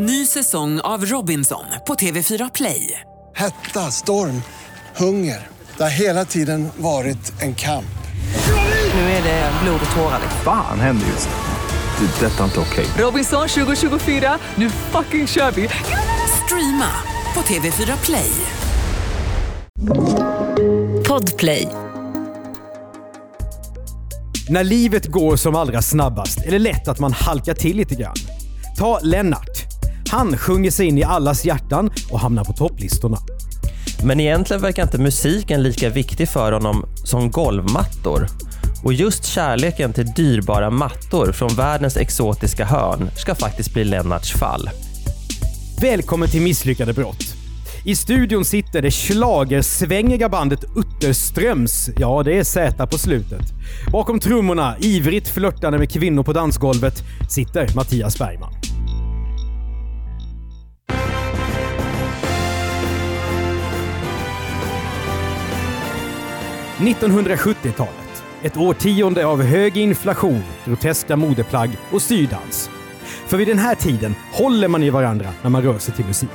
Ny säsong av Robinson på TV4 Play. Hetta, storm, hunger. Det har hela tiden varit en kamp. Nu är det blod och tårar. Fan händer just nu. Det. är Detta är inte okej. Robinson 2024, nu fucking kör vi! Streama på TV4 Play. Podplay. När livet går som allra snabbast är det lätt att man halkar till lite grann. Ta Lennart. Han sjunger sig in i allas hjärtan och hamnar på topplistorna. Men egentligen verkar inte musiken lika viktig för honom som golvmattor. Och just kärleken till dyrbara mattor från världens exotiska hörn ska faktiskt bli Lennarts fall. Välkommen till Misslyckade brott. I studion sitter det schlagersvängiga bandet Utterströms. Ja, det är Z på slutet. Bakom trummorna, ivrigt flörtande med kvinnor på dansgolvet, sitter Mattias Bergman. –1970-talet. Ett årtionde av hög inflation, groteska modeplagg och styrdans. För vid den här tiden håller man i varandra när man rör sig till musik.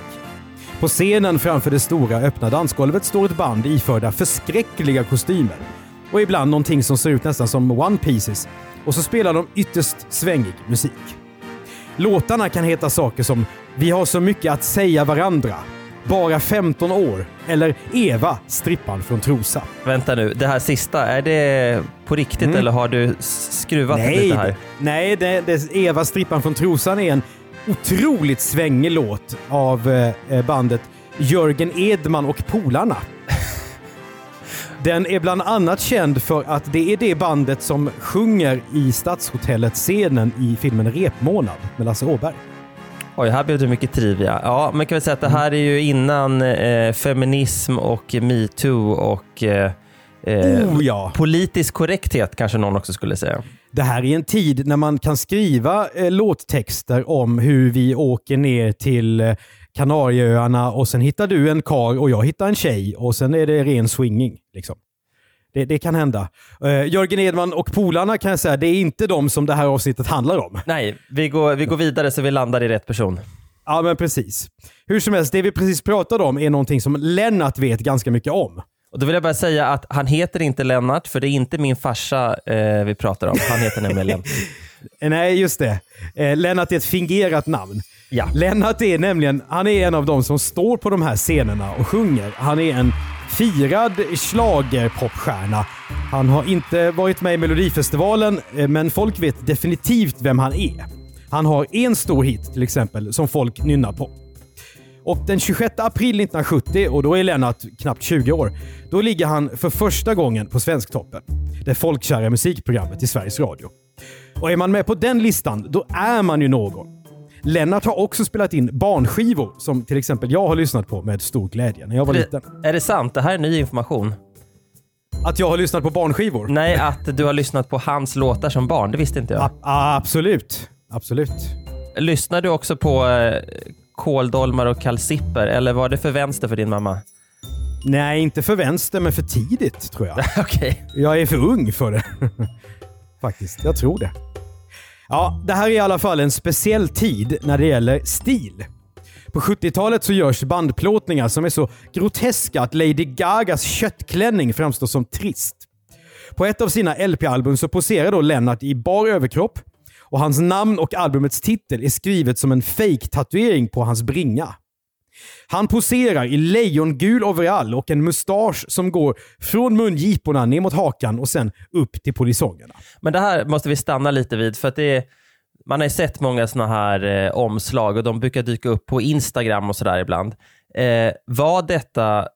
På scenen framför det stora öppna dansgolvet står ett band iförda förskräckliga kostymer. Och ibland någonting som ser ut nästan som One Pieces. Och så spelar de ytterst svängig musik. Låtarna kan heta saker som “Vi har så mycket att säga varandra”, “Bara 15 år” eller “Eva, strippan från Trosa”. Vänta nu, det här sista, är det på riktigt eller har du skruvat lite här? det- nej det, det, Eva, strippan från Trosan är en otroligt svängig låt av eh, bandet Jörgen Edman och Polarna. Den är bland annat känd för att det är det bandet som sjunger i Stadshotellet-scenen i filmen Repmånad med Lasse Åberg. Oj, här blev det mycket trivia. Ja, man kan väl säga att det här är ju innan eh, feminism och metoo och eh, eh, Oh ja! politisk korrekthet kanske någon också skulle säga. Det här är en tid när man kan skriva eh, låttexter om hur vi åker ner till eh, Kanarieöarna och sen hittar du en kar och jag hittar en tjej och sen är det ren swinging. Liksom. Det, det kan hända. Eh, Jörgen Edman och Polarna kan jag säga, det är inte de som det här avsnittet handlar om. Nej, vi går, vi går vidare så vi landar i rätt person. Ja, men precis. Hur som helst, det vi precis pratade om är någonting som Lennart vet ganska mycket om. Och då vill jag bara säga att han heter inte Lennart, för det är inte min farsa eh, vi pratar om. Han heter nämligen Lennart. Nej, just det. Eh, Lennart är ett fingerat namn. Ja. Lennart är nämligen han är en av de som står på de här scenerna och sjunger. Han är en firad schlagerpopstjärna. Han har inte varit med i Melodifestivalen, eh, men folk vet definitivt vem han är. Han har en stor hit till exempel som folk nynnar på. Och den 26 april 1970, och då är Lennart knappt 20 år, då ligger han för första gången på Svensktoppen. Det folkkära musikprogrammet i Sveriges Radio. Och är man med på den listan, då är man ju någon. Lennart har också spelat in barnskivor som till exempel jag har lyssnat på med stor glädje när jag var liten. Är det sant? Det här är ny information. Att jag har lyssnat på barnskivor? Nej, att du har lyssnat på hans låtar som barn, det visste inte jag. A- absolut. Absolut. Lyssnar du också på eh, kåldolmar och kalsipper, eller var det för vänster för din mamma? Nej, inte för vänster, men för tidigt tror jag. Okej. Jag är för ung för det. Faktiskt, jag tror det. Ja, det här är i alla fall en speciell tid när det gäller stil. På 70-talet så görs bandplåtningar som är så groteska att Lady Gagas köttklänning framstår som trist. På ett av sina LP-album så poserar då Lennart i bar överkropp och hans namn och albumets titel är skrivet som en fake-tatuering på hans bringa. Han poserar i lejongul overall och en mustasch som går från mungiporna ner mot hakan och sen upp till polisongerna. Men det här måste vi stanna lite vid, för att det är, man har ju sett många sådana här eh, omslag och de brukar dyka upp på Instagram och sådär ibland. Eh, var detta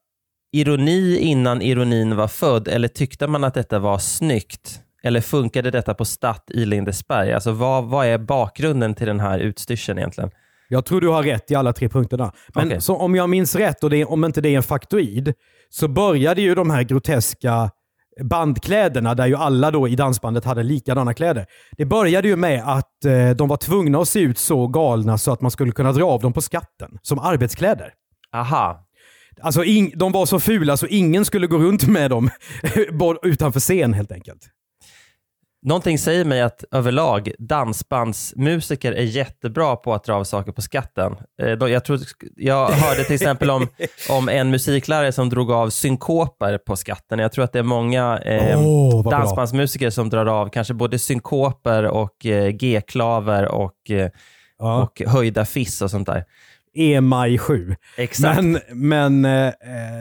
ironi innan ironin var född, eller tyckte man att detta var snyggt? Eller funkade detta på Statt i Lindesberg? Alltså vad, vad är bakgrunden till den här utstyrseln egentligen? Jag tror du har rätt i alla tre punkterna. Men Okej. så om jag minns rätt, och det, om inte det är en faktoid, så började ju de här groteska bandkläderna, där ju alla då i dansbandet hade likadana kläder. Det började ju med att eh, de var tvungna att se ut så galna så att man skulle kunna dra av dem på skatten, som arbetskläder. Aha, Alltså, ing, de var så fula så ingen skulle gå runt med dem utanför scen helt enkelt. Någonting säger mig att överlag dansbandsmusiker är jättebra på att dra av saker på skatten. Eh, Jag, tror, jag hörde till exempel om, om en musiklärare som drog av synkoper på skatten. Jag tror att det är många eh, Åh, vad bra. dansbandsmusiker som drar av kanske både synkoper och eh, G-klaver och, eh, Ja. och höjda fiss och sånt där. EMI 7. Exakt. Men, men eh,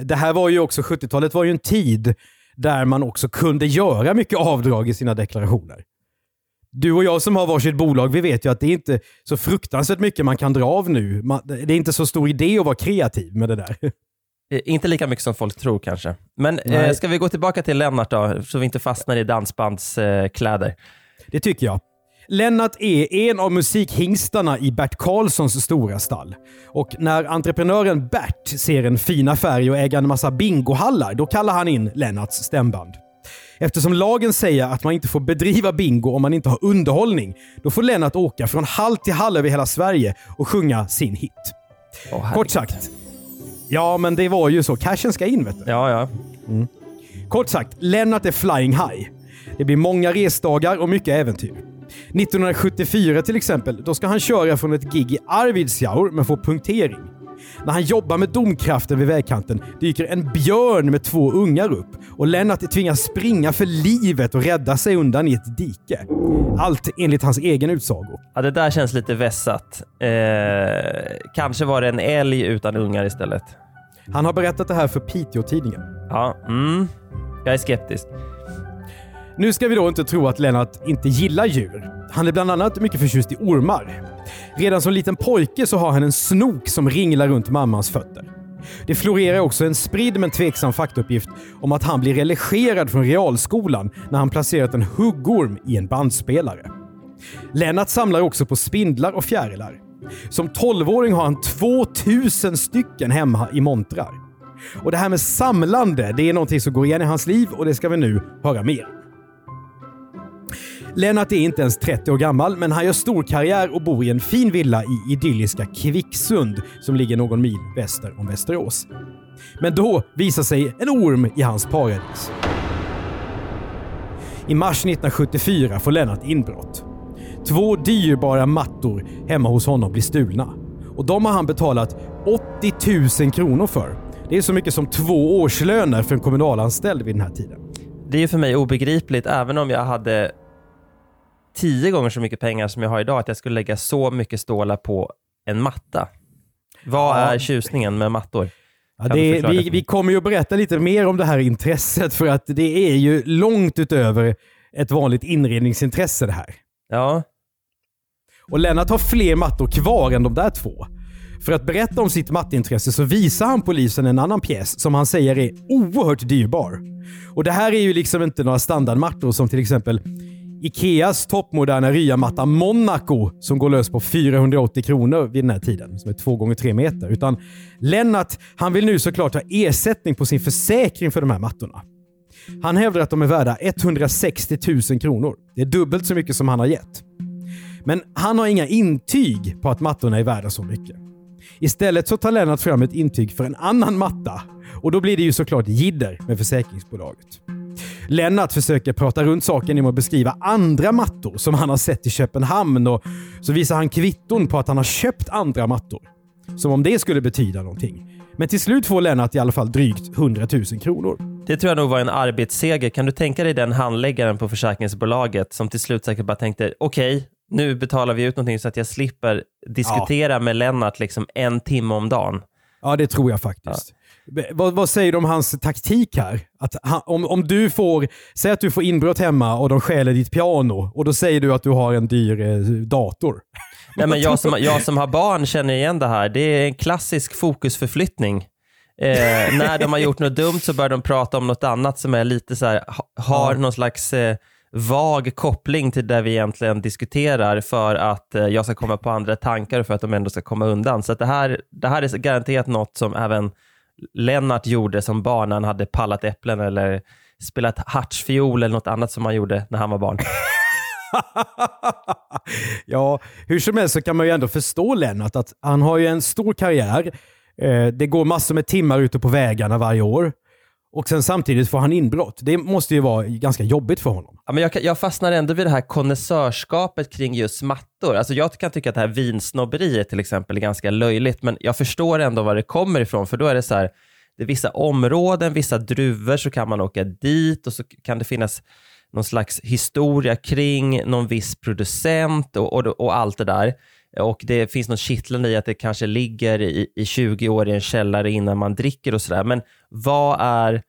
det här var ju också, 70-talet var ju en tid där man också kunde göra mycket avdrag i sina deklarationer. Du och jag som har varsitt bolag, vi vet ju att det är inte så fruktansvärt mycket man kan dra av nu. Det är inte så stor idé att vara kreativ med det där. Eh, Inte lika mycket som folk tror kanske. Men eh, ska vi gå tillbaka till Lennart då, så vi inte fastnar i dansbandskläder. Eh? Det tycker jag. Lennart är en av musikhingstarna i Bert Karlssons stora stall. Och när entreprenören Bert ser en fin affär i att äga en massa bingohallar, då kallar han in Lennarts stämband. Eftersom lagen säger att man inte får bedriva bingo om man inte har underhållning, då får Lennart åka från hall till hall över hela Sverige och sjunga sin hit. Herregud. Kort sagt. Ja, men det var ju så. Cashen ska in, vet du. Ja, ja. Kort sagt, Lennart är flying high. Det blir många resdagar och mycket äventyr. 1974 till exempel, då ska han köra från ett gig i Arvidsjaur men få punktering. När han jobbar med domkraften vid vägkanten dyker en björn med två ungar upp och Lennart tvingas springa för livet och rädda sig undan i ett dike. Allt enligt hans egen utsago. ja, det där känns lite vässat. Eh, kanske var det en älg utan ungar istället. Han har berättat det här för Piteå-tidningen. Ja, mm. Jag är skeptisk. Nu ska vi då inte tro att Lennart inte gillar djur. Han är bland annat mycket förtjust i ormar. Redan som liten pojke så har han en snok som ringlar runt mammans fötter. Det florerar också en spridd men tveksam faktauppgift om att han blir relegerad från realskolan när han placerat en huggorm i en bandspelare. Lennart samlar också på spindlar och fjärilar. Som 12-åring har han 2000 stycken hemma i montrar. Och det här med samlande, det är någonting som går igen i hans liv och det ska vi nu höra mer om. Lennart är inte ens 30 år gammal, men han gör stor karriär och bor i en fin villa i idylliska Kvicksund som ligger någon mil väster om Västerås. Men då visar sig en orm i hans paradis. I mars 1974 får Lennart inbrott. Två dyrbara mattor hemma hos honom blir stulna. Och de har han betalat 80 000 kronor för. Det är så mycket som två årslöner för en kommunalanställd vid den här tiden. Det är ju för mig obegripligt, även om jag hade tio gånger så mycket pengar som jag har idag, att jag skulle lägga så mycket stålar på en matta. Vad Ja. är tjusningen med mattor? Ja, det, vi, vi kommer ju att berätta lite mer om det här intresset för att det är ju långt utöver ett vanligt inredningsintresse det här. Ja, Och Lennart har fler mattor kvar än de där två. För att berätta om sitt matteintresse så visar han polisen en annan pjäs som han säger är oerhört dyrbar. Och det här är ju liksom inte några standardmattor som till exempel Ikeas toppmoderna ryamatta Monaco som går lös på 480 kronor vid den här tiden, som är 2 gånger 3 meter. Utan Lennart, han vill nu såklart ha ersättning på sin försäkring för de här mattorna. Han hävdar att de är värda 160 000 kronor. Det är dubbelt så mycket som han har gett. Men han har inga intyg på att mattorna är värda så mycket. Istället så tar Lennart fram ett intyg för en annan matta och då blir det ju såklart jidder med försäkringsbolaget. Lennart försöker prata runt saken genom att beskriva andra mattor som han har sett i Köpenhamn och så visar han kvitton på att han har köpt andra mattor. Som om det skulle betyda någonting. Men till slut får Lennart i alla fall drygt 100 000 kronor. det tror jag nog var en arbetsseger. Kan du tänka dig den handläggaren på försäkringsbolaget som till slut säkert bara tänkte, okej, nu betalar vi ut någonting så att jag slipper diskutera med Lennart liksom en timme om dagen. Ja, det tror jag faktiskt. B- Vad, vad säger du om hans taktik här? Att han, om, om du får, säg att du får inbrott hemma och de stjäler ditt piano och då säger du att du har en dyr eh, dator. Nej, men jag, som, jag som har barn känner igen det här. Det är en klassisk fokusförflyttning. Eh, när de har gjort något dumt så börjar de prata om något annat som är lite så här, ha, har någon slags eh, vag koppling till det vi egentligen diskuterar för att eh, jag ska komma på andra tankar och för att de ändå ska komma undan. Så det, här, det här är garanterat något som även Lennart gjorde som barn när han hade pallat äpplen eller spelat hartsfiol eller något annat som han gjorde när han var barn. ja, hur som helst så kan man ju ändå förstå Lennart att han har ju en stor karriär. Eh, det går massor med timmar ute på vägarna varje år. Och sen samtidigt får han inbrott. Det måste ju vara ganska jobbigt för honom. Ja, men jag, jag fastnar ändå vid det här konnässörskapet kring just mattor. Alltså jag kan tycka att det här vinsnobberiet till exempel är ganska löjligt, men jag förstår ändå var det kommer ifrån, för då är det så här, det är vissa områden, vissa druvor, så kan man åka dit och så kan det finnas någon slags historia kring någon viss producent och, och, och allt det där. Och det finns något kittlande i att det kanske ligger i, i 20 år i en källare innan man dricker och sådär. Men vad är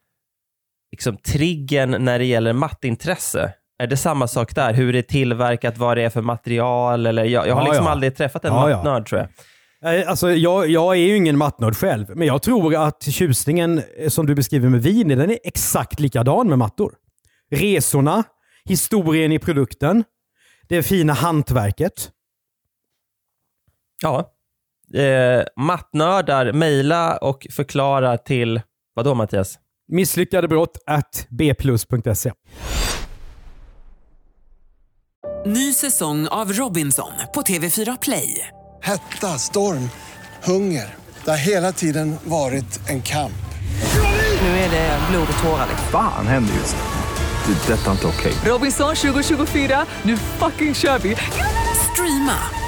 liksom triggern när det gäller mattintresse? Är det samma sak där? Hur det är tillverkat, vad det är för material? Eller jag, jag har Ja, liksom ja. aldrig träffat en Ja, mattnörd tror jag. Alltså, jag, jag är ju ingen mattnörd själv, men jag tror att tjusningen eh, som du beskriver med vin, den är exakt likadan med mattor. Resorna, historien i produkten, det fina hantverket. Ja. Eh, mattnördar, mejla och förklara till, vad då Mattias? Misslyckade brott at bplus.se. Ny säsong av Robinson på TV4 Play. Hetta, storm, hunger. Det har hela tiden varit en kamp. Nu är det blod och tårar. Fan händer just nu. Det. är Detta är inte okej. Robinson 2024, nu fucking kör vi! Streama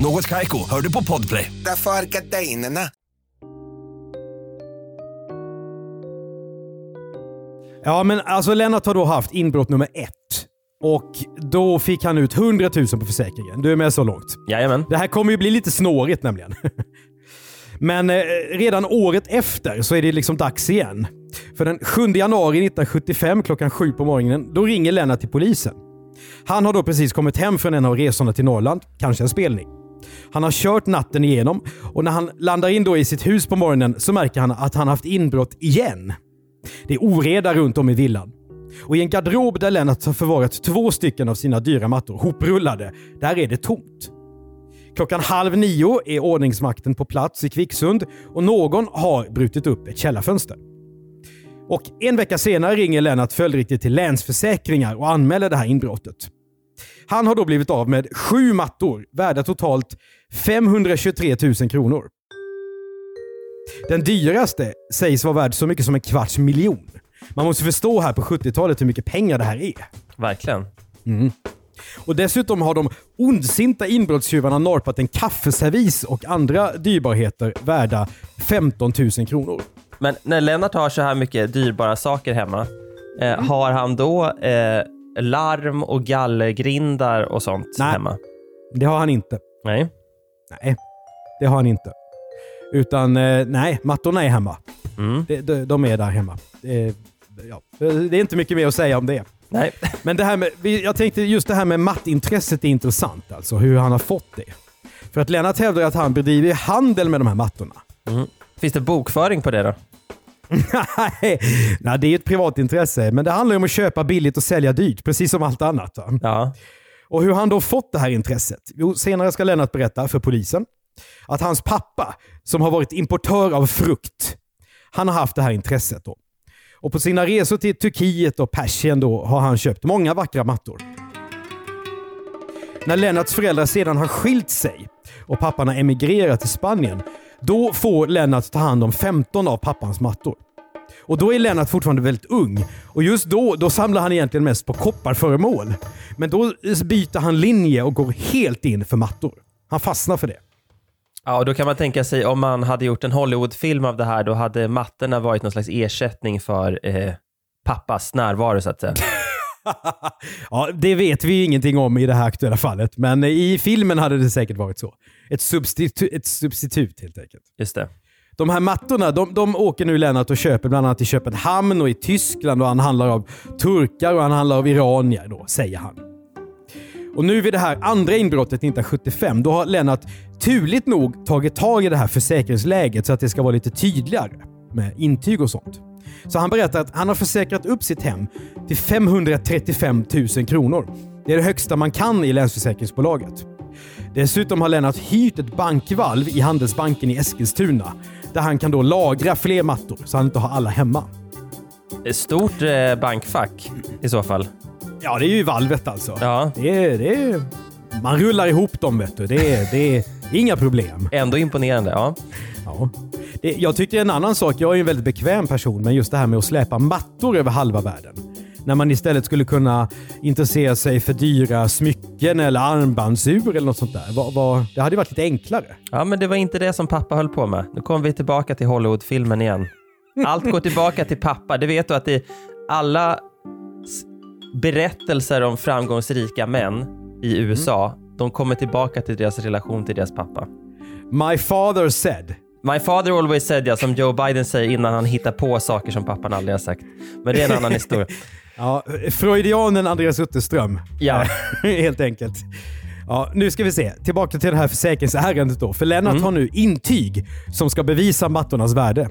Något Kaiko, hör du på Podplay. Därför är gardinerna. Ja, men alltså Lennart har då haft inbrott nummer ett. Och då fick han ut 100 000 på försäkringen. Du är med så långt. Jajamän. Det här kommer ju bli lite snårigt nämligen. Men eh, redan året efter så är det liksom dags igen. För den 7 januari 1975 klockan sju på morgonen, då ringer Lennart till polisen. Han har då precis kommit hem från en av resorna till Norrland, kanske en spelning. Han har kört natten igenom och när han landar in då i sitt hus på morgonen så märker han att han haft inbrott igen. Det är oreda runt om i villan. Och i en garderob där Lennart har förvarat två stycken av sina dyra mattor, hoprullade, där är det tomt. Klockan halv nio är ordningsmakten på plats i Kvicksund och någon har brutit upp ett källarfönster. Och en vecka senare ringer Lennart följdriktigt till Länsförsäkringar och anmäler det här inbrottet. Han har då blivit av med sju mattor värda totalt 523 000 kronor. Den dyraste sägs vara värd så mycket som en kvarts miljon. Man måste förstå här på 70-talet hur mycket pengar det här är. Verkligen. Och dessutom har de ondsinta inbrottstjuvarna norpat en kaffeservis och andra dyrbarheter värda 15 000 kronor. Men när Lennart har så här mycket dyrbara saker hemma, eh, har han då eh, larm och gallergrindar och sånt Nej. hemma? Det har han inte. Nej. Nej, det har han inte. Utan eh, nej, mattorna är hemma. Mm. De, de, de är där hemma. Eh, ja, det är inte mycket mer att säga om det. Nej. Men det här med, jag tänkte just det här med mattintresset är intressant. Alltså hur han har fått det. För att Lennart hävdar att han bedriver handel med de här mattorna. Finns det bokföring på det då? Nej, nej, det är ett privatintresse. Men det handlar om att köpa billigt och sälja dyrt, precis som allt annat. va? Ja. Och hur han då fått det här intresset? Jo, senare ska Lennart berätta för polisen att hans pappa, som har varit importör av frukt, han har haft det här intresset. Då. Och på sina resor till Turkiet och Persien då har han köpt många vackra mattor. När Lennarts föräldrar sedan har skilt sig och pappan har emigrerat till Spanien, då får Lennart ta hand om 15 av pappans mattor. Och då är Lennart fortfarande väldigt ung. Och just då, då samlar han egentligen mest på kopparföremål. Men då byter han linje och går helt in för mattor. Han fastnar för det. Ja, och då kan man tänka sig om man hade gjort en Hollywoodfilm av det här, då hade mattorna varit någon slags ersättning för eh, pappas närvaro så att säga. ja, det vet vi ingenting om i det här aktuella fallet, men i filmen hade det säkert varit så. Ett, substitu ett substitut helt enkelt. Just det. De här mattorna de, de åker nu Lennart och köper bland annat i Köpenhamn och i Tyskland och han handlar av turkar och han handlar av iranier då, säger han. Och nu vid det här andra inbrottet 1975, då har Lennart turligt nog tagit tag i det här försäkringsläget så att det ska vara lite tydligare. med intyg och sånt. Så han berättar att han har försäkrat upp sitt hem till 535 000 kronor. Det är det högsta man kan i Länsförsäkringsbolaget. Dessutom har Lennart hyrt ett bankvalv i Handelsbanken i Eskilstuna där han kan då lagra fler mattor så han inte har alla hemma. Ett stort eh, bankfack i så fall. Ja, det är ju valvet alltså. Ja. Det är, det är, man rullar ihop dem vet du. Det är, det är inga problem. Ändå imponerande. Ja. Ja. Jag tycker en annan sak, jag är ju en väldigt bekväm person, men just det här med att släpa mattor över halva världen. När man istället skulle kunna intressera sig för dyra smycken eller armbandsur eller något sånt där. Vad- vad- det hade varit lite enklare. ja, men det var inte det som pappa höll på med. Nu kommer vi tillbaka till Hollywoodfilmen igen. Allt går tillbaka till pappa. Det vet du att det alla berättelser om framgångsrika män i USA, de kommer tillbaka till deras relation till deras pappa. My father said. My father always said, ja, som Joe Biden säger innan han hittar på saker som pappan aldrig har sagt. Men det är en annan historia. Ja, freudianen Andreas Utterström. Ja. Helt enkelt. Ja, nu ska vi se. Tillbaka till det här försäkringsärendet då. För Lennart Mm. har nu intyg som ska bevisa mattornas värde.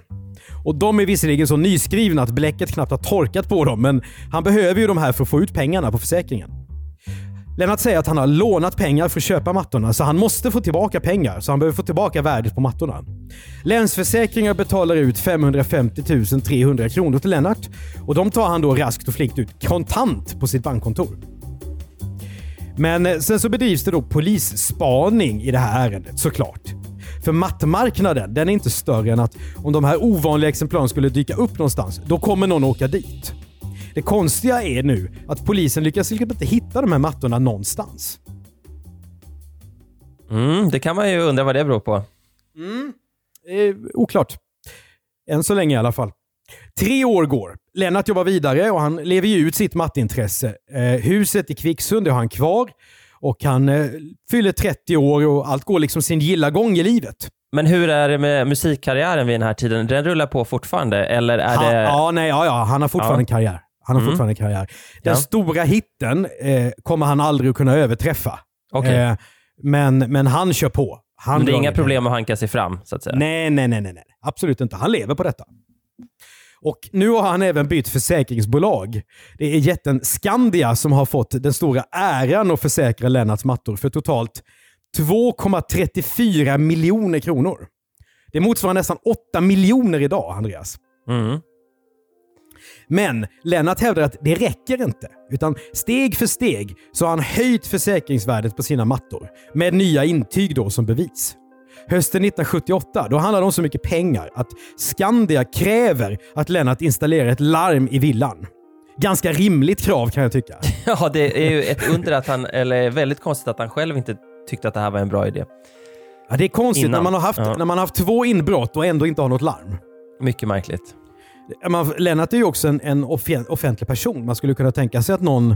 Och de är visserligen så nyskrivna att bläcket knappt har torkat på dem, men han behöver ju de här för att få ut pengarna på försäkringen. Lennart säger att han har lånat pengar för att köpa mattorna, så han måste få tillbaka pengar. Så han behöver få tillbaka värdet på mattorna. Länsförsäkringar betalar ut 550 300 kronor till Lennart och de tar han då raskt och flinkt ut kontant på sitt bankkontor. Men eh, sen så bedrivs det då polisspaning i det här ärendet såklart. För mattmarknaden, den är inte större än att om de här ovanliga exemplaren skulle dyka upp någonstans, då kommer någon åka dit. Det konstiga är nu att polisen lyckas inte hitta de här mattorna någonstans. Mm, det kan man ju undra vad det beror på. Eh, oklart. Än så länge i alla fall. Tre år går. Lennart jobbar vidare och han lever ju ut sitt matteintresse. Eh, huset i Kvicksund har han kvar och han eh, fyller 30 år och allt går liksom sin gilla gång i livet. Men hur är det med musikkarriären vid den här tiden? Den rullar på fortfarande, eller är Han, det... ja, nej, ja, ja, han har fortfarande Ja. en karriär. Han har Mm. fortfarande karriär. Den Ja. stora hitten eh, kommer han aldrig att kunna överträffa. Okej. Eh, men, men han kör på. Han Men det är inga problem att hanka sig fram, så att säga? Nej, nej, nej, nej, nej. Absolut inte. Han lever på detta. Och nu har han även bytt försäkringsbolag. Det är jätten Skandia som har fått den stora äran att försäkra Lennarts mattor för totalt 2,34 miljoner kronor. Det motsvarar nästan 8 miljoner idag, Andreas. Mm. Men Lennart hävdar att det räcker inte. Utan steg för steg så har han höjt försäkringsvärdet på sina mattor. Med nya intyg då som bevis. Hösten 1978 då handlade det om så mycket pengar att Skandia kräver att Lennart installerar ett larm i villan. Ganska rimligt krav kan jag tycka. Ja, det är ju ett under att han, eller väldigt konstigt att han själv inte tyckte att det här var en bra idé. Ja, det är konstigt Innan. när man, har haft, Ja. när man har haft två inbrott och ändå inte har något larm. Mycket märkligt. Man, Lennart är ju också en, en offen- offentlig person. Man skulle kunna tänka sig att någon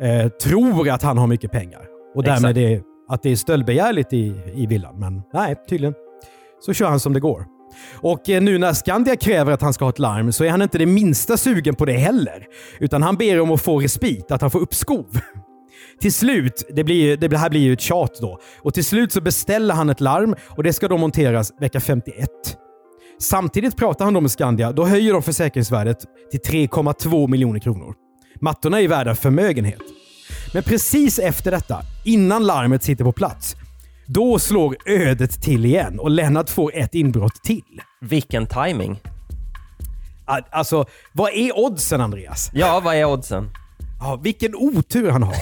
eh, tror att han har mycket pengar. Och därmed är, att det är stöldbegärligt i, i villan. Men nej, tydligen så kör han som det går. Och eh, nu när Skandia kräver att han ska ha ett larm så är han inte det minsta sugen på det heller. Utan han ber om att få respit, att han får uppskov. Till slut, det, blir, det här blir ju ett tjat då, och till slut så beställer han ett larm och det ska då monteras vecka 51. Samtidigt pratar han då med Skandia, då höjer de försäkringsvärdet till 3,2 miljoner kronor. Mattorna är värda förmögenhet. Men precis efter detta, innan larmet sitter på plats, då slår ödet till igen och Lennart får ett inbrott till. Vilken timing. Al- Alltså, vad är oddsen Andreas? Ja, vad är oddsen? Ja, vilken otur han har.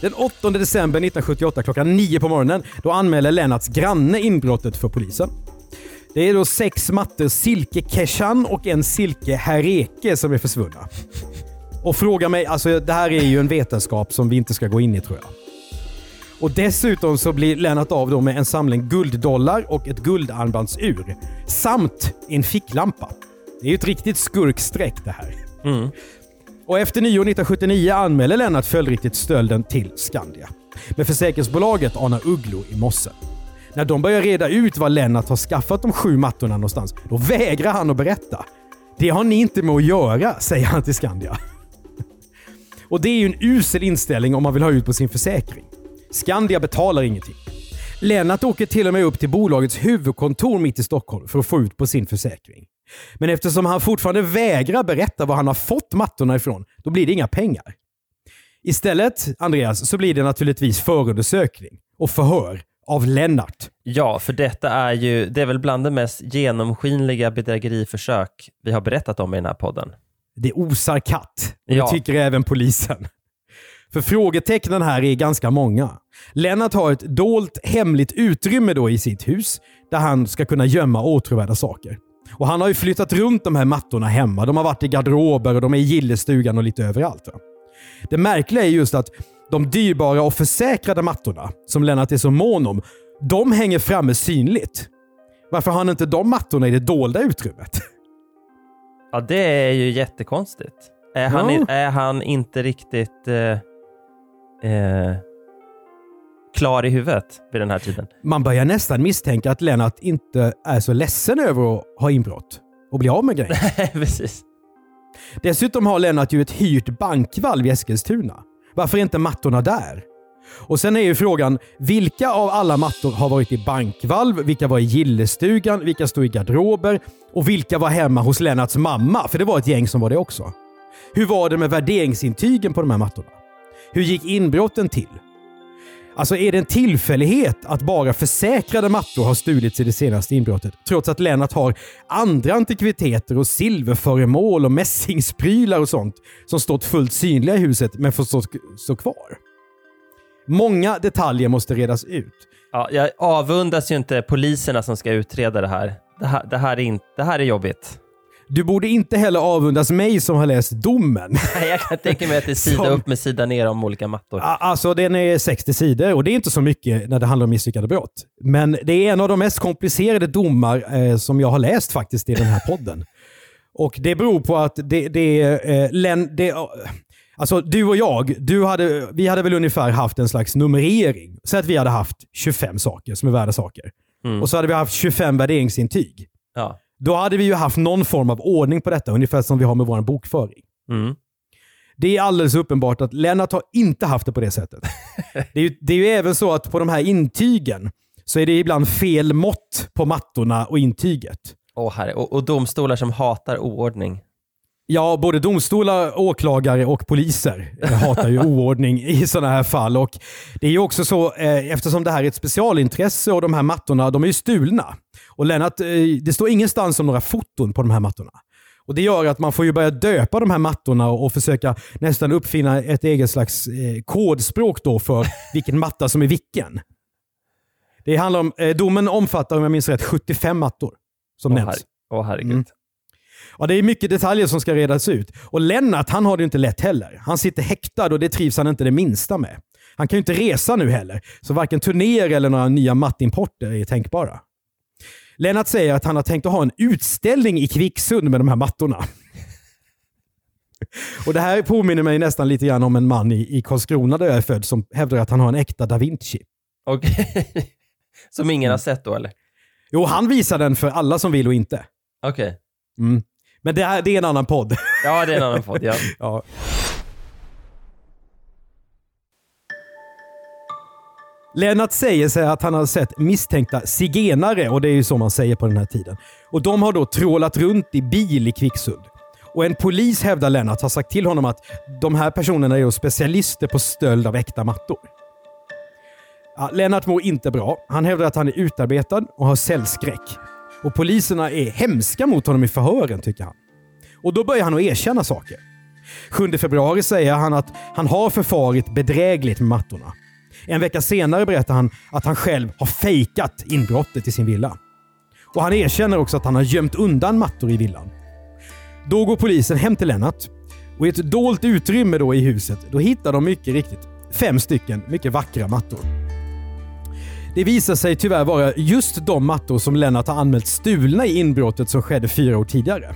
Den 8 december 1978 klockan 9 på morgonen, då anmäler Lennarts granne inbrottet för polisen. Det är då sex mattor Silke Keshan och en Silke Hereke som är försvunna. Och fråga mig, alltså det här är ju en vetenskap som vi inte ska gå in i tror jag. Och dessutom så blir Lennart av då med en samling gulddollar och ett guldarmbandsur. Samt en ficklampa. Det är ju ett riktigt skurkstreck det här. Och efter nyår 1979 anmäler Lennart följdriktigt stölden till Skandia. Men försäkringsbolaget anar ugglor i mossen. När de börjar reda ut var Lennart har skaffat de sju mattorna någonstans, då vägrar han att berätta. Det har ni inte med att göra, säger han till Skandia. Och det är ju en usel inställning om man vill ha ut på sin försäkring. Skandia betalar ingenting. Lennart åker till och med upp till bolagets huvudkontor mitt i Stockholm för att få ut på sin försäkring. Men eftersom han fortfarande vägrar berätta var han har fått mattorna ifrån, då blir det inga pengar. Istället, Andreas, så blir det naturligtvis förundersökning och förhör av Lennart. Ja, för detta är ju, det är väl bland de mest genomskinliga bedrägeriförsök vi har berättat om i den här podden. Det osar katt. Och Ja. Det tycker även polisen. För frågetecknen här är ganska många. Lennart har ett dolt hemligt utrymme då i sitt hus där han ska kunna gömma åtråvärda saker. Och Han har ju flyttat runt de här mattorna hemma. De har varit i garderober och de är i gillestugan och lite överallt. Va? Det märkliga är just att de dyrbara och försäkrade mattorna, som Lennart är så mån om, de hänger framme synligt. Varför har han inte de mattorna i det dolda utrymmet? Ja, det är ju jättekonstigt. Är, han, Ja. i- är han inte riktigt eh, eh, klar i huvudet vid den här tiden? Man börjar nästan misstänka att Lennart inte är så ledsen över att ha inbrott och bli av med grejer. Precis. Dessutom har Lennart ju ett hyrt bankvalv i Eskilstuna. Varför är inte mattorna där? Och sen är ju frågan, vilka av alla mattor har varit i bankvalv? Vilka var i gillestugan? Vilka stod i garderober? Och vilka var hemma hos Lennarts mamma? För det var ett gäng som var det också. Hur var det med värderingsintygen på de här mattorna? Hur gick inbrotten till? Alltså är det en tillfällighet att bara försäkrade mattor har stulits i det senaste inbrottet? Trots att Lennart har andra antikviteter och silverföremål och mässingsprylar och sånt som stått fullt synliga i huset men får stå, stå kvar. Många detaljer måste redas ut. Ja, jag avundas ju inte poliserna som ska utreda det här. Det här, det här, är, inte, det här är jobbigt. Du borde inte heller avundas mig som har läst domen. Nej, Jag kan tänka mig att det är sida Som- upp med sida ner om olika mattor. Alltså den är 60 sidor och det är inte så mycket när det handlar om misslyckade brott. Men det är en av de mest komplicerade domar eh, som jag har läst faktiskt i den här podden. Och det beror på att det, det, eh, Len, det Alltså du och jag, du hade, vi hade väl ungefär haft en slags numrering. Så att vi hade haft 25 saker som är värda saker. Och så hade vi haft 25 värderingsintyg. Ja. Då hade vi ju haft någon form av ordning på detta, ungefär som vi har med vår bokföring. Mm. Det är alldeles uppenbart att Lennart har inte haft det på det sättet. Det är, ju, det är ju även så att på de här intygen så är det ibland fel mått på mattorna och intyget. Åh, herre. Och, och domstolar som hatar oordning. Ja, både domstolar, åklagare och poliser hatar ju oordning i sådana här fall. Och det är ju också så, eh, eftersom det här är ett specialintresse och de här mattorna, de är ju stulna. Och Lennart, eh, det står ingenstans om några foton på de här mattorna. Och Det gör att man får ju börja döpa de här mattorna och, försöka nästan uppfinna ett eget slags eh, kodspråk då för vilken matta som är vilken. Det handlar om, eh, domen omfattar, om jag minns rätt, 75 mattor som Åh, nämns. Åh herregud. Mm. Ja, det är mycket detaljer som ska redas ut. Och Lennart, han har det inte lätt heller. Han sitter häktad och det trivs han inte det minsta med. Han kan ju inte resa nu heller, så varken turnéer eller några nya mattimporter är tänkbara. Lennart säger att han har tänkt att ha en utställning i Kvicksund med de här mattorna. Och Det här påminner mig nästan lite grann om en man i, i Karlskrona där jag är född som hävdar att han har en äkta da Vinci. Okej. Som ingen Mm. har sett då eller? Jo, han visar den för alla som vill och inte. Okej. Mm. Men det, här, det är en annan podd. Ja, det är en annan podd. Ja. Ja. Lennart säger sig att han har sett misstänkta zigenare och det är ju så man säger på den här tiden. Och De har då trålat runt i bil i Kvicksund. Och En polis hävdar Lennart har sagt till honom att de här personerna är specialister på stöld av äkta mattor. Ja, Lennart mår inte bra. Han hävdar att han är utarbetad och har cellskräck. Och Poliserna är hemska mot honom i förhören tycker han. Och Då börjar han att erkänna saker. 7 februari säger han att han har förfarit bedrägligt med mattorna. En vecka senare berättar han att han själv har fejkat inbrottet i sin villa. Och Han erkänner också att han har gömt undan mattor i villan. Då går polisen hem till Lennart och i ett dolt utrymme då i huset då hittar de mycket riktigt fem stycken mycket vackra mattor. Det visar sig tyvärr vara just de mattor som Lennart har anmält stulna i inbrottet som skedde fyra år tidigare.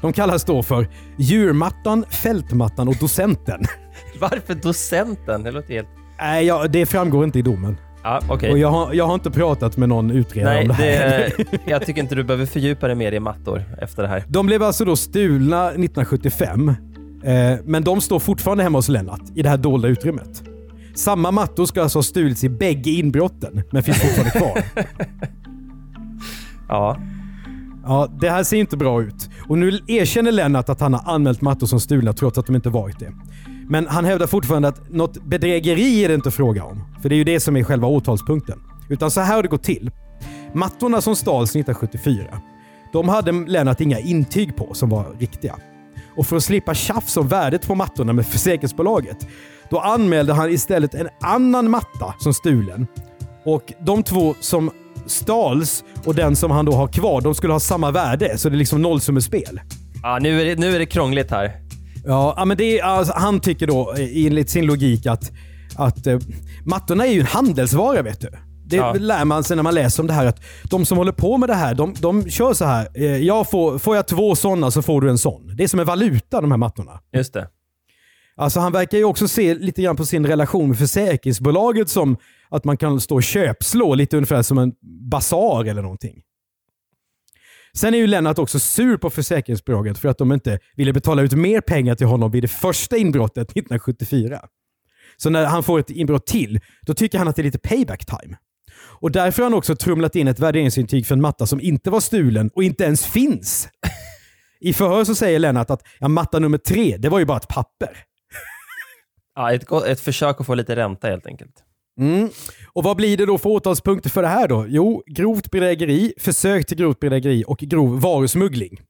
De kallas då för djurmattan, fältmattan och docenten. Varför docenten? Det låter helt... Nej, ja, det framgår inte i domen. Ja, okej. Och jag har, jag har inte pratat med någon utredare Nej, om det här. det, jag tycker inte du behöver fördjupa dig mer i mattor efter det här. De blev alltså då stulna 1975. Eh, men de står fortfarande hemma hos Lennart i det här dolda utrymmet. Samma mattor ska alltså ha stulits i bägge inbrotten, men finns fortfarande kvar. Ja. Ja, det här ser inte bra ut. Och nu erkänner Lennart att han har anmält mattor som stulna trots att de inte varit det. Men han hävdar fortfarande att något bedrägeri är det inte fråga om. För det är ju det som är själva åtalspunkten. Utan så här har det gått till. Mattorna som stals 1974, de hade Lennart inga intyg på som var riktiga. Och för att slippa tjafs om värdet på mattorna med försäkringsbolaget, då anmälde han istället en annan matta som stulen. Och de två som stals och den som han då har kvar, de skulle ha samma värde. Så det är liksom nollsummespel. Ja, nu är det, nu är det krångligt här. Ja, men det är, alltså, han tycker då eh, enligt sin logik att, att eh, mattorna är ju en handelsvara vet du. Det Ja. lär man sig när man läser om det här att de som håller på med det här, de, de kör så här. Eh, jag får, får jag två sådana så får du en sån. Det är som en valuta de här mattorna. Just det. Alltså han verkar ju också se lite grann på sin relation med försäkringsbolaget som att man kan stå och köpslå lite ungefär som en basar eller någonting. Sen är ju Lennart också sur på försäkringsbolaget för att de inte ville betala ut mer pengar till honom vid det första inbrottet 1974. Så när han får ett inbrott till, då tycker han att det är lite payback time. Och därför har han också trumlat in ett värderingsintyg för en matta som inte var stulen och inte ens finns. I förhör så säger Lennart att ja, matta nummer tre, det var ju bara ett papper. Ja, ett, ett försök att få lite ränta helt enkelt. Mm. Och vad blir det då för åtalspunkter för det här då? Jo, grovt bedrägeri, försök till grovt bedrägeri och grov varusmuggling.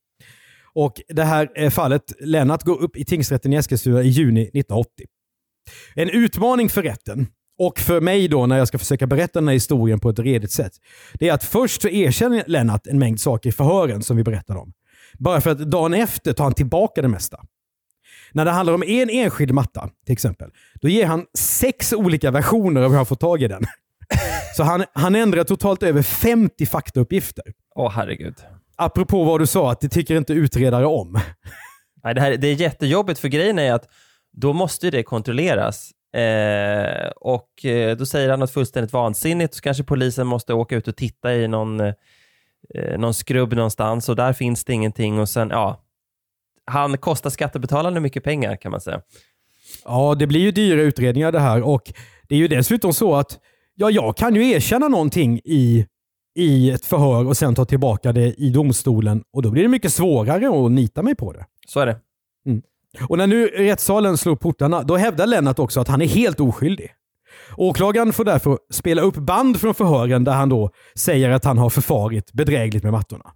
Och det här eh, fallet, Lennart går upp i tingsrätten i Eskilstuna i juni 1980. En utmaning för rätten och för mig då när jag ska försöka berätta den här historien på ett redigt sätt. Det är att först så erkänner Lennart en mängd saker i förhören som vi berättade om. Bara för att dagen efter tar han tillbaka det mesta. När det handlar om en enskild matta till exempel, då ger han sex olika versioner av hur han får tag i den. Så han, han ändrar totalt över 50 faktauppgifter. Åh herregud. Apropå vad du sa, att det tycker inte utredare om. Nej, det, här, det är jättejobbigt för grejen är att då måste det kontrolleras. Eh, och eh, då säger han något fullständigt vansinnigt så kanske polisen måste åka ut och titta i någon, eh, någon skrubb någonstans och där finns det ingenting och sen, ja. Han kostar skattebetalarna mycket pengar kan man säga. Ja, det blir ju dyra utredningar det här och det är ju dessutom så att ja, jag kan ju erkänna någonting i, i ett förhör och sen ta tillbaka det i domstolen och då blir det mycket svårare att nita mig på det. Så är det. Och när nu rättssalen slår portarna, då hävdar Lennart också att han är helt oskyldig. Åklagaren får därför spela upp band från förhören där han då säger att han har förfarit bedrägligt med mattorna.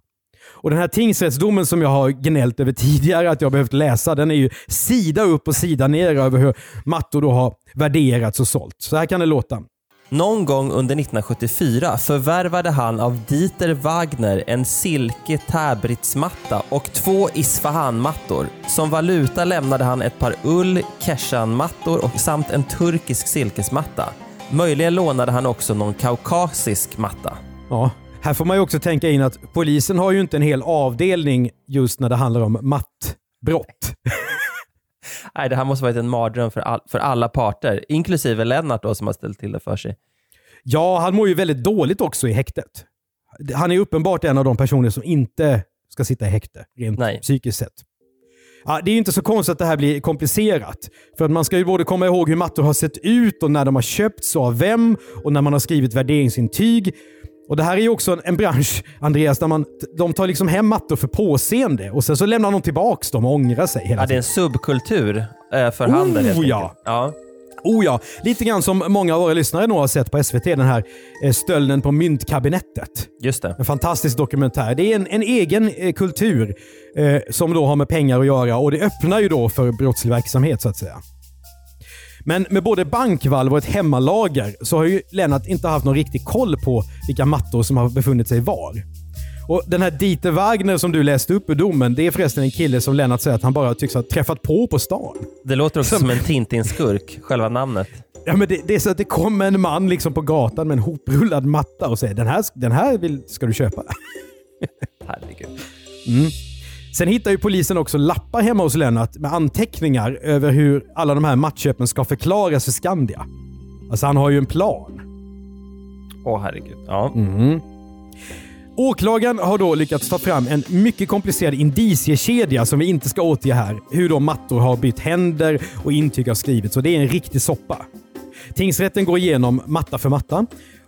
Och Den här tingsrättsdomen som jag har gnällt över tidigare att jag behövt läsa, den är ju sida upp och sida ner över hur mattor då har värderats och sålt. Så här kan det låta. Någon gång under 1974 förvärvade han av Dieter Wagner en silke täbritsmatta och två Isfahan-mattor. Som valuta lämnade han ett par ull Keshan-mattor samt en turkisk silkesmatta. Möjligen lånade han också någon kaukasisk matta. Ja, här får man ju också tänka in att polisen har ju inte en hel avdelning just när det handlar om mattbrott. Nej, det här måste varit en mardröm för, all, för alla parter, inklusive Lennart då som har ställt till det för sig. Ja, han mår ju väldigt dåligt också i häktet. Han är uppenbart en av de personer som inte ska sitta i häkte, rent Nej. psykiskt sett. Ja, det är ju inte så konstigt att det här blir komplicerat. För att man ska ju både komma ihåg hur mattor har sett ut och när de har köpts och av vem och när man har skrivit värderingsintyg. Och Det här är ju också en, en bransch, Andreas, där man, de tar liksom hem mattor för påseende och sen så lämnar de tillbaks dem och ångrar sig hela Ja, det är en subkultur eh, för handel helt Oh, ja. ja. Oh ja, lite grann som många av våra lyssnare nog har sett på SVT, den här eh, stölden på myntkabinettet. Just det. En fantastisk dokumentär. Det är en, en egen eh, kultur eh, som då har med pengar att göra och det öppnar ju då för brottslig verksamhet så att säga. Men med både bankvalv och ett hemmalager så har ju Lennart inte haft någon riktig koll på vilka mattor som har befunnit sig var. Och Den här Dieter Wagner som du läste upp ur domen, det är förresten en kille som Lennart säger att han bara tycks ha träffat på på stan. Det låter också Som- som en Tintin-skurk, själva namnet. Ja, men det, det är så att det kommer en man liksom på gatan med en hoprullad matta och säger den här, den här vill, ska du köpa. Herregud. Sen hittar ju polisen också lappar hemma hos Lennart med anteckningar över hur alla de här matköpen ska förklaras för Skandia. Alltså han har ju en plan. Åh herregud. Ja. Åklagaren har då lyckats ta fram en mycket komplicerad indiciekedja som vi inte ska återge här. Hur då mattor har bytt händer och intyg har skrivits. Så det är en riktig soppa. Tingsrätten går igenom matta för matta.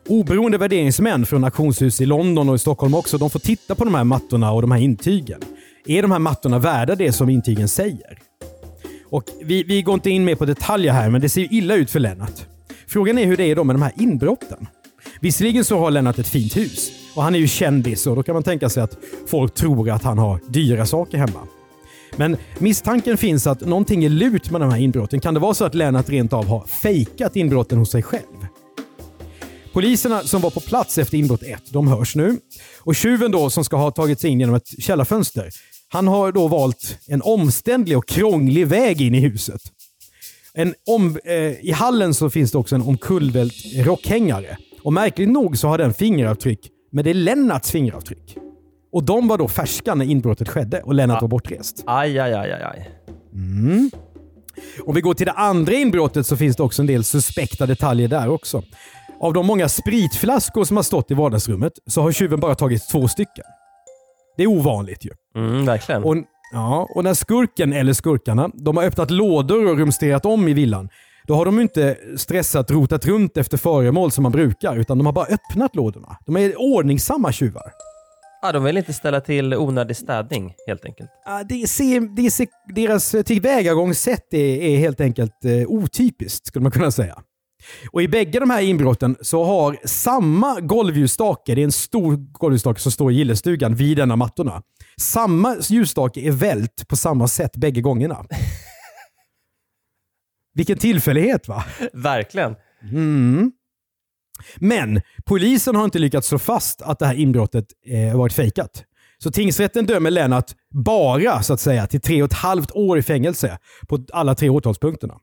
Oberoende värderingsmän från auktionshus i London och i Stockholm också, de får titta på de här mattorna och de här intygen. Är de här mattorna värda det som intygen säger? Och vi, vi går inte in mer på detaljer här, men det ser ju illa ut för Lennart. Frågan är hur det är då med de här inbrotten. Visserligen så har Lennart ett fint hus och han är ju kändis och då kan man tänka sig att folk tror att han har dyra saker hemma. Men misstanken finns att någonting är lurt med de här inbrotten. Kan det vara så att Lennart rent av har fejkat inbrotten hos sig själv? Poliserna som var på plats efter inbrott 1, de hörs nu. Och tjuven då som ska ha tagit sig in genom ett källarfönster, han har då valt en omständlig och krånglig väg in i huset. En om, eh, I hallen så finns det också en omkullvält rockhängare. Och märkligt nog så har den fingeravtryck, men det är Lennarts fingeravtryck. Och de var då färska när inbrottet skedde och Lennart var bortrest. Aj, aj, aj, aj, aj. Mm. Om vi går till det andra inbrottet så finns det också en del suspekta detaljer där också. Av de många spritflaskor som har stått i vardagsrummet så har tjuven bara tagit två stycken. Det är ovanligt ju. Mm, verkligen. Och, ja, och när skurken, eller skurkarna, de har öppnat lådor och rumsterat om i villan, då har de inte stressat rotat runt efter föremål som man brukar, utan de har bara öppnat lådorna. De är ordningsamma tjuvar. Ja, de vill inte ställa till onödig städning helt enkelt. Ja, det ser, det ser, deras tillvägagångssätt är, är helt enkelt eh, otypiskt, skulle man kunna säga. Och I bägge de här inbrotten så har samma golvljusstake, det är en stor golvljusstake som står i gillestugan vid denna mattorna. Samma ljusstake är vält på samma sätt bägge gångerna. Vilken tillfällighet va? Verkligen. Mm. Men polisen har inte lyckats slå fast att det här inbrottet eh, varit fejkat. Så tingsrätten dömer Lennart bara så att säga till tre och ett halvt år i fängelse på alla tre åtalspunkterna.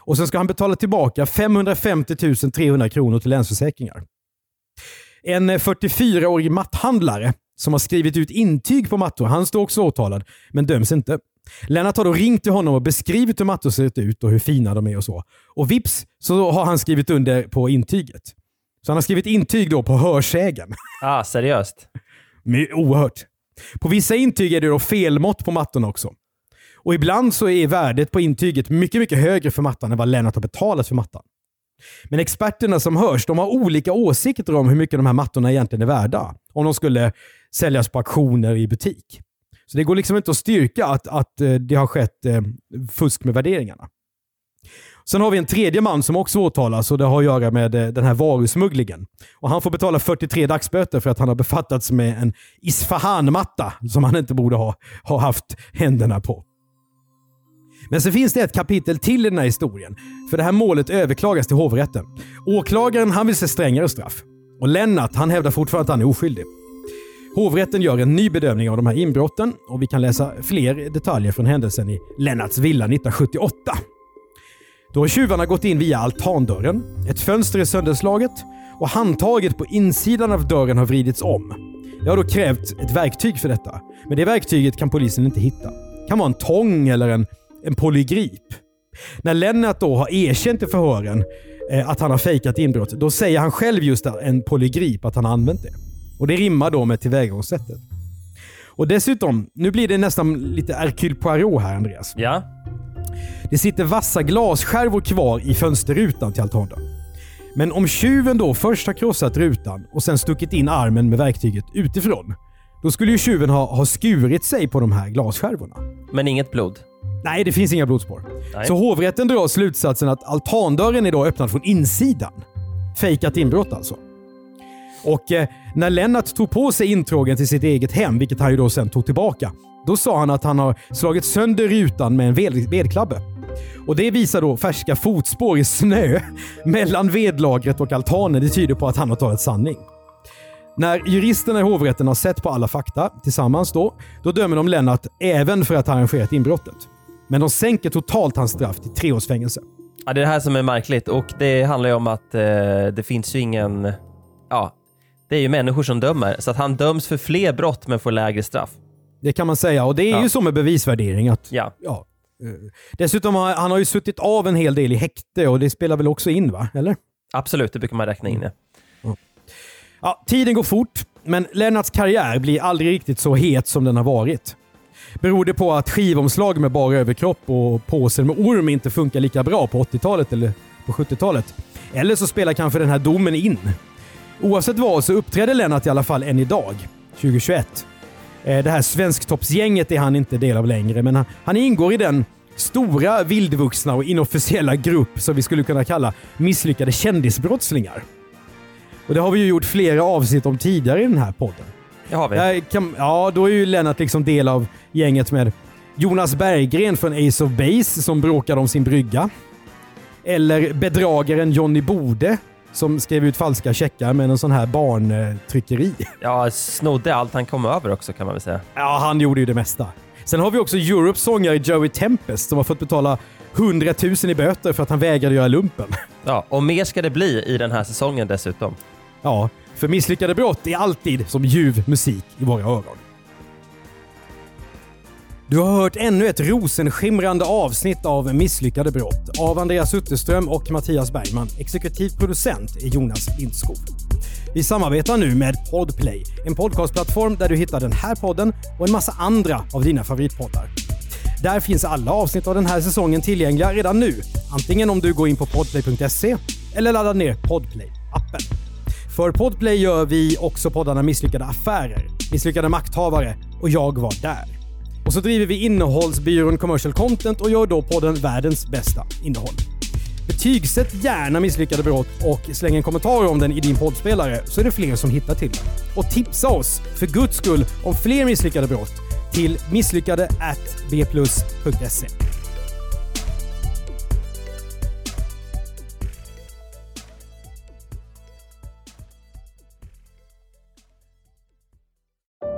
Och sen ska han betala tillbaka 550 300 kronor till Länsförsäkringar. En 44-årig matthandlare som har skrivit ut intyg på mattor, han står också åtalad, men döms inte. Lennart har då ringt till honom och beskrivit hur mattor ser ut och hur fina de är och så. Och vips så har han skrivit under på intyget. Så han har skrivit intyg då på hörsägen. Ah, seriöst? Oerhört. På vissa intyg är det då felmått på mattorna också. Och ibland så är värdet på intyget mycket, mycket högre för mattan än vad Lennart har betalat för mattan. Men experterna som hörs, de har olika åsikter om hur mycket de här mattorna egentligen är värda. Om de skulle säljas på auktioner i butik. Så det går liksom inte att styrka att, att eh, det har skett eh, fusk med värderingarna. Sen har vi en tredje man som också åtalas och det har att göra med eh, den här varusmugglingen. Och han får betala 43 dagsböter för att han har befattats med en Isfahan-matta som han inte borde ha, ha haft händerna på. Men så finns det ett kapitel till i den här historien. För det här målet överklagas till hovrätten. Åklagaren han vill se strängare straff. Och Lennart han hävdar fortfarande att han är oskyldig. Hovrätten gör en ny bedömning av de här inbrotten och vi kan läsa fler detaljer från händelsen i Lennarts villa 1978. Då har tjuvarna gått in via altandörren, ett fönster är sönderslaget och handtaget på insidan av dörren har vridits om. Det har då krävt ett verktyg för detta, men det verktyget kan polisen inte hitta. Det kan vara en tång eller en, en polygrip. När Lennart då har erkänt i förhören eh, att han har fejkat inbrott, då säger han själv just en polygrip, att han har använt det. Och Det rimmar då med tillvägagångssättet. Och dessutom, nu blir det nästan lite Hercule Poirot här Andreas. Ja. Det sitter vassa glasskärvor kvar i fönsterrutan till altandörren. Men om tjuven då först har krossat rutan och sen stuckit in armen med verktyget utifrån, då skulle ju tjuven ha, ha skurit sig på de här glasskärvorna. Men inget blod? Nej, det finns inga blodspår. Nej. Så hovrätten drar slutsatsen att altandörren är då öppnad från insidan. Fejkat inbrott alltså. Och eh, när Lennart tog på sig intrågen till sitt eget hem, vilket han ju då sen tog tillbaka, då sa han att han har slagit sönder rutan med en ved vedklabbe. Och Det visar då färska fotspår i snö mellan vedlagret och altanen. Det tyder på att han har talat sanning. När juristerna i hovrätten har sett på alla fakta tillsammans då, då dömer de Lennart även för att ha arrangerat inbrottet. Men de sänker totalt hans straff till tre års fängelse. Ja, det är det här som är märkligt och det handlar ju om att eh, det finns ju ingen... Ja, det är ju människor som dömer. Så att han döms för fler brott men får lägre straff. Det kan man säga och det är Ja. ju så med bevisvärdering. att Ja. ja. eh, Dessutom har han har ju suttit av en hel del i häkte och det spelar väl också in va? Eller? Absolut, det brukar man räkna in. Ja. Ja, tiden går fort, men Lennarts karriär blir aldrig riktigt så het som den har varit. Beror det på att skivomslag med bara överkropp och påsen med orm inte funkar lika bra på 80-talet eller på 70-talet? Eller så spelar kanske den här domen in. Oavsett vad så uppträder Lennart i alla fall än idag, 2021. Eh, Det här svensktoppsgänget är han inte del av längre, men han, han ingår i den stora, vildvuxna och inofficiella grupp som vi skulle kunna kalla misslyckade kändisbrottslingar. Och det har vi ju gjort flera avsnitt om tidigare i den här podden. Det har vi. Där kan, ja, då är ju Lennart liksom del av gänget med Jonas Berggren från Ace of Base som bråkade om sin brygga. Eller bedragaren Johnny Bode som skrev ut falska checkar med en sån här barntryckeri. Ja, snodde allt han kom över också kan man väl säga. Ja, han gjorde ju det mesta. Sen har vi också Europes sångare Joey Tempest som har fått betala 100 000 i böter för att han vägrade göra lumpen. Ja, och mer ska det bli i den här säsongen dessutom. Ja, för misslyckade brott är alltid som ljuv musik i våra öron. Du har hört ännu ett rosenskimrande avsnitt av Misslyckade brott av Andreas Utterström och Mattias Bergman. Exekutiv producent är Jonas Lindskog. Vi samarbetar nu med Podplay, en podcastplattform där du hittar den här podden och en massa andra av dina favoritpoddar. Där finns alla avsnitt av den här säsongen tillgängliga redan nu. Antingen om du går in på podplay.se eller laddar ner Podplay-appen. För Podplay gör vi också poddarna Misslyckade affärer, Misslyckade makthavare och Jag var där. Och så driver vi innehållsbyrån Commercial Content och gör då podden Världens bästa innehåll. Betygsätt gärna Misslyckade brott och släng en kommentar om den i din poddspelare så är det fler som hittar till den. Och tipsa oss, för guds skull, om fler misslyckade brott till misslyckade bplus.se.